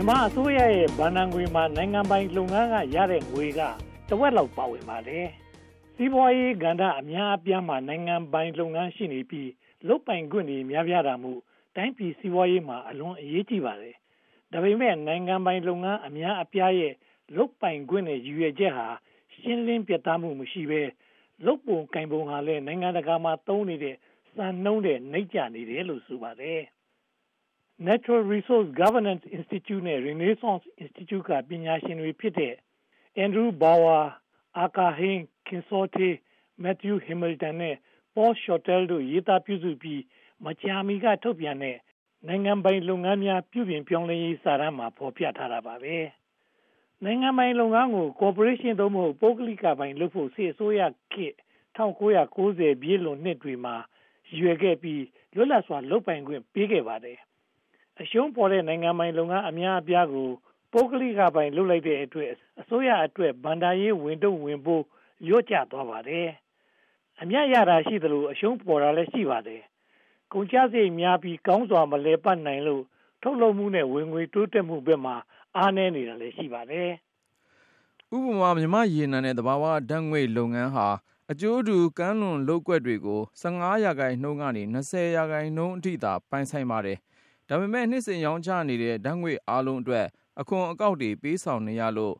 မြန်မာအစိုးရရဲ့ဘဏ္ဍာငွေမှာနိုင်ငံပိုင်လုပ်ငန်းကရတဲ့ငွေကတဝက်လောက်ပါဝင်ပါတယ်။စီးပွားရေးကဏ္ဍအများအပြားမှာနိုင်ငံပိုင်လုပ်ငန်းရှိနေပြီးလုပ်ပိုင်ခွင့်တွေများပြားတာမို့တိုင်းပြည်စီးပွားရေးမှာအလွန်အရေးကြီးပါတယ်။ဒါပေမဲ့နိုင်ငံပိုင်လုပ်ငန်းအများအပြားရဲ့လုပ်ပိုင်ခွင့်နဲ့ရည်ရွယ်ချက်ဟာရှင်းလင်းပြတ်သားမှုမရှိဘဲလုပ်ပုံကင်ပုံဟာလည်းနိုင်ငံတကာမှာသုံးနေတဲ့စံနှုန်းတဲ့နှိမ့်ကျနေတယ်လို့ဆိုပါတယ်။ Natural Resource Governance Institute နဲ့ Renaissance Institute ကပညာရှင်တွေဖြစ်တဲ့ Andrew Bower, Aka Heng, Kin Saw The, Matthew Hamilton နဲ့ Paul Shortell တို့ရေးသားပြုစုပြီးမကြာမီကထုတ်ပြန်တဲ့နိုင်ငံပိုင်လုပ်ငန်းများပြုပြင်ပြောင်းလဲရေးစာတမ်းမှာဖော်ပြထားတာပါပဲ။နိုင်ငံပိုင်လုပ်ငန်းကိုကော်ပိုရေးရှင်းသို့မဟုတ်ပုဂ္ဂလိကပိုင်လုပ်ဖို့စစ်အစိုးရခေတ်၁၉၉၀ပြည့်လွန်နှစ်တွေမှာရည်ရွယ်ခဲ့ပြီးလွတ်လပ်စွာလုပ်ပိုင်ခွင့်ပေးခဲ့ပါတယ်။ အရှုံးပေါ်တဲ့နိုင်ငံပိုင်လုပ်ငန်းအများအပြားကိုပုဂ္ဂလိကပိုင်လုပ်လိုက်တဲ့အတွက်အစိုးရအတွက်ဘဏ္ဍာရေးဝန်ထုပ်ဝန်ပိုးလျော့ကျသွားပါတယ်။အမြတ်ရတာရှိသလိုအရှုံးပေါ်တာလည်းရှိပါတယ်။ကုန်ကျစရိတ်များပြီးကောင်းစွာမလည်ပတ်နိုင်လို့ထုတ်လုပ်မှုနဲ့ဝင်ငွေတိုးတက်မှုဘက်မှာအားနည်းတာလည်းရှိပါတယ်။ဥပမာမြန်မာ့ရေနံနဲ့သဘာဝဓါတ်ငွေ့လုပ်ငန်းဟာအကျိုးတူကမ်းလွန်လုပ်ကွက်တွေကိုရာခိုင်နှုန်းကနေရာခိုင်နှုန်းအထိသာပိုင်ဆိုင်ပါတယ်။ ဒါပေမဲ့ နှစ်စဉ်ရောင်းချနေတဲ့ ဓါတ်ငွေ့အားလုံးအတွက် အခွန်အကောက်တွေ ပေးဆောင်နေရလို့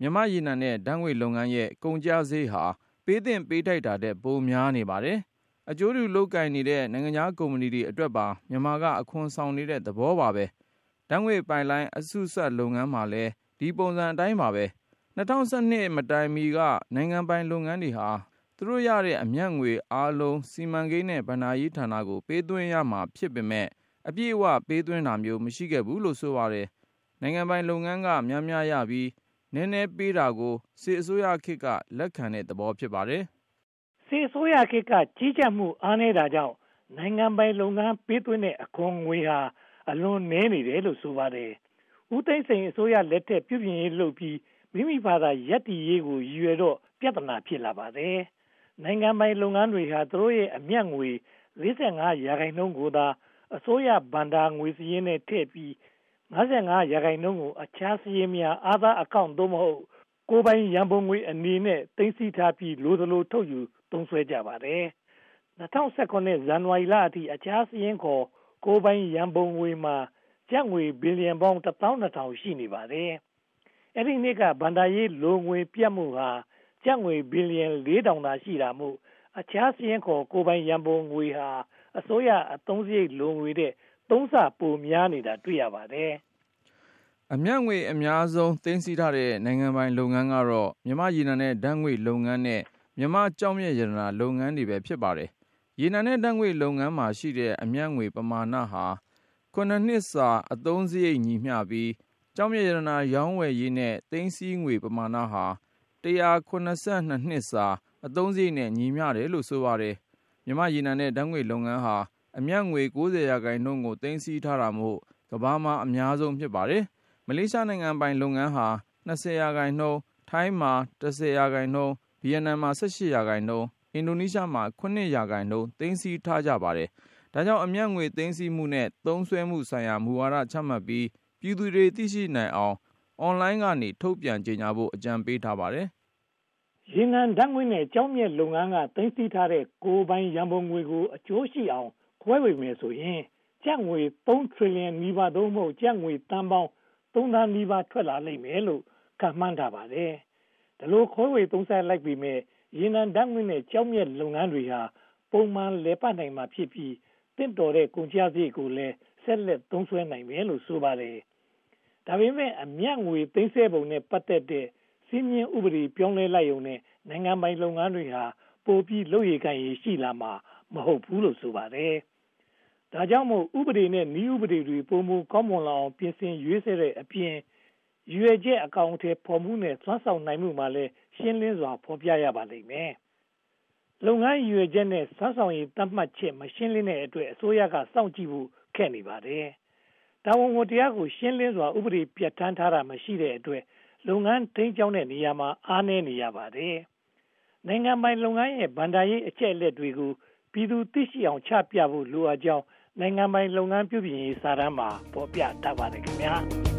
မြန်မာ့ရေနံနဲ့ ဓါတ်ငွေ့လုပ်ငန်းရဲ့ ကုန်ကျစရိတ်ဟာ ပေးသင့်ပေးထိုက်တာထက် ပိုများနေပါတယ်။အကျိုးတူလုပ်ကိုင်နေတဲ့ နိုင်ငံခြားကုမ္ပဏီတွေအတွက်ပါ မြန်မာက အခွန်ဆောင်နေတဲ့သဘောပါပဲ။ဓါတ်ငွေ့ပိုက်လိုင်း အစုစပ်လုပ်ငန်းမှာလည်း ဒီပုံစံအတိုင်းပါပဲ။၂၀၁၂ မတိုင်မီက နိုင်ငံပိုင်လုပ်ငန်းတွေဟာ သူတို့ရတဲ့ အမြတ်ငွေအားလုံး စီမံကိန်းနဲ့ ဘဏ္ဍာရေးဌာနကို ပေးသွင်းရမှာ ဖြစ်ပေမယ့် အပြည့်အဝပေးသွင်းတာမျိုး မရှိခဲ့ဘူးလို့ ဆိုပါတယ်။နိုင်ငံပိုင်လုပ်ငန်းက များများရပြီး နည်းနည်းပေးတာကို စစ်အစိုးရခေတ်က လက်ခံတဲ့သဘော ဖြစ်ပါတယ်။စစ်အစိုးရခေတ်က ကြီးကြပ်မှု အားနည်းတာကြောင့် နိုင်ငံပိုင်လုပ်ငန်း ပေးသွင်းတဲ့ အခွန်ငွေဟာ အလွန်နည်းနေတယ်လို့ ဆိုပါတယ်။ဦးသိန်းစိန်အစိုးရလက်ထက် ပြုပြင်ရေးလုပ်ပြီး မိမိဘာသာ ရပ်တည်ရေးကို ရည်ရွယ်တော့ ပြဿနာ ဖြစ်လာပါတယ်။နိုင်ငံပိုင်လုပ်ငန်းတွေဟာ သူတို့ရဲ့ အမြတ်ငွေ ရာခိုင်နှုန်းကိုသာ အစိုးရဘဏ္ဍာငွေစာရင်းထဲထည့်ပြီးရာခိုင်နှုန်းကို အခြားစာရင်းများ Other Account သို့မဟုတ် ကိုယ်ပိုင်ရန်ပုံငွေအနေနဲ့သိမ်းဆည်းထားပြီးလိုသလိုထုတ်ယူသုံးစွဲကြပါတယ်။၂၀၁၇ဇန်နဝါရီလအထိအခြားစာရင်းခေါ်ကိုယ်ပိုင်ရန်ပုံငွေမှာကျပ်ငွေဘီလီယံပေါင်းရှိနေပါတယ်။အဲဒီနှစ်ကဘဏ္ဍာရေးလိုငွေပြတ်မှုဟာကျပ်ငွေဘီလီယံသာရှိတာမို့အခြားစာရင်းခေါ်ကိုယ်ပိုင်ရန်ပုံငွေဟာ အစိုးရအသုံးစရိတ်လိုငွေထက်သုံးဆပိုများနေတာတွေ့ရပါတယ်။အမြတ်ငွေအများဆုံးသိမ်းဆည်းထားတဲ့နိုင်ငံပိုင်လုပ်ငန်းကတော့မြန်မာ့ရေနံနဲ့ဓါတ်ငွေ့လုပ်ငန်းနဲ့မြန်မာ့ကျောက်မျက်ရတနာလုပ်ငန်းတွေပဲဖြစ်ပါတယ်။ရေနံနဲ့ဓါတ်ငွေ့လုပ်ငန်းမှာရှိတဲ့အမြတ်ငွေပမာဏဟာနှစ်စာအသုံးစရိတ်ညီမျှပြီးကျောက်မျက်ရတနာရောင်းဝယ်ရေးနဲ့သိမ်းဆည်းငွေပမာဏဟာနှစ်စာအသုံးစရိတ်နဲ့ညီမျှတယ်လို့ဆိုပါတယ်။ မြန်မာ့ရေနံနဲ့ ဓါတ်ငွေ့လုပ်ငန်းဟာ အမြတ်ငွေရာခိုင်နှုန်းကို သိမ်းဆည်းထားတာမို့ ကမ္ဘာမှာ အများဆုံး ဖြစ်ပါတယ်။မလေးရှားနိုင်ငံပိုင်လုပ်ငန်းဟာရာခိုင်နှုန်း၊ထိုင်းမှာရာခိုင်နှုန်း၊ဗိယက်နမ်မှာရာခိုင်နှုန်း၊အင်ဒိုနီးရှားမှာရာခိုင်နှုန်း သိမ်းဆည်းထားကြပါတယ်။ဒါကြောင့် အမြတ်ငွေ သိမ်းဆည်းမှုနဲ့ သုံးစွဲမှုဆိုင်ရာ မူဝါဒချမှတ်ပြီး ပြည်သူတွေ သိရှိနိုင်အောင် အွန်လိုင်းကနေ ထုတ်ပြန်ကြေညာဖို့ အကြံပေးထားပါတယ်။ ရေနံဓါတ်ငွေ့နဲ့ကျောက်မျက်လုပ်ငန်းကသိမ်းဆည်းထားတဲ့ကိုယ်ပိုင်ရန်ပုံငွေကိုအကျိုးရှိအောင်ခွဲဝေမယ်ဆိုရင်ကျပ်ငွေထရီလီယံနီးပါး(သို့မဟုတ်)ကျပ်ငွေသန်းပေါင်းသန်းနီးပါးထွက်လာလိမ့်မယ်လို့ခန့်မှန်းထားပါတယ်။ဒီလိုခွဲဝေသုံးစွဲလိုက်ပေမယ့်ရေနံဓါတ်ငွေ့နဲ့ကျောက်မျက်လုပ်ငန်းတွေဟာပုံမှန်လည်ပတ်နိုင်မှာဖြစ်ပြီးသင့်တော်တဲ့ကုန်ကျစရိတ်ကိုလည်းဆက်လက်သုံးစွဲနိုင်မယ်လို့ဆိုပါတယ်။ဒါပေမဲ့အမြတ်ငွေသိမ်းဆည်းပုံနဲ့ပတ်သက်တဲ့ စည်းမျဉ်းဥပဒေပြောင်းလဲလိုက်ရုံနဲ့နိုင်ငံပိုင်လုပ်ငန်းတွေဟာပိုပြီးလုပ်ရည်ကိုင်ရည်ရှိလာမှာမဟုတ်ဘူးလို့ဆိုပါတယ်။ဒါကြောင့်မို့ဥပဒေနဲ့နည်းဥပဒေတွေပိုမိုကောင်းမွန်လာအောင်ပြင်ဆင်ရေးဆွဲတဲ့အပြင်ရည်ရွယ်ချက်အကောင်အထည်ဖော်မှုနဲ့စွမ်းဆောင်နိုင်မှုမှာလည်းရှင်းလင်းစွာဖော်ပြရပါလိမ့်မယ်။လုပ်ငန်းရည်ရွယ်ချက်နဲ့စွမ်းဆောင်ရည်သတ်မှတ်ချက်မရှင်းလင်းတဲ့အတွက်အစိုးရကစောင့်ကြည့်ဖို့ခက်နေပါတယ်။တာဝန်ဝတ္တရားကိုရှင်းလင်းစွာဥပဒေပြဌာန်းထားတာမရှိတဲ့အတွက် လုပ်ငန်းထိန်းကျောင်းတဲ့နေရာမှာ အားနည်းနေရပါတယ်။နိုင်ငံပိုင်လုပ်ငန်းရဲ့ ဘဏ္ဍာရေးအချက်အလက်တွေကို ပြည်သူသိရှိအောင် ချပြဖို့ လိုအပ်ကြောင်း နိုင်ငံပိုင်လုပ်ငန်း ပြုပြင်ရေးစာတမ်းမှာ ဖော်ပြထားပါတယ်။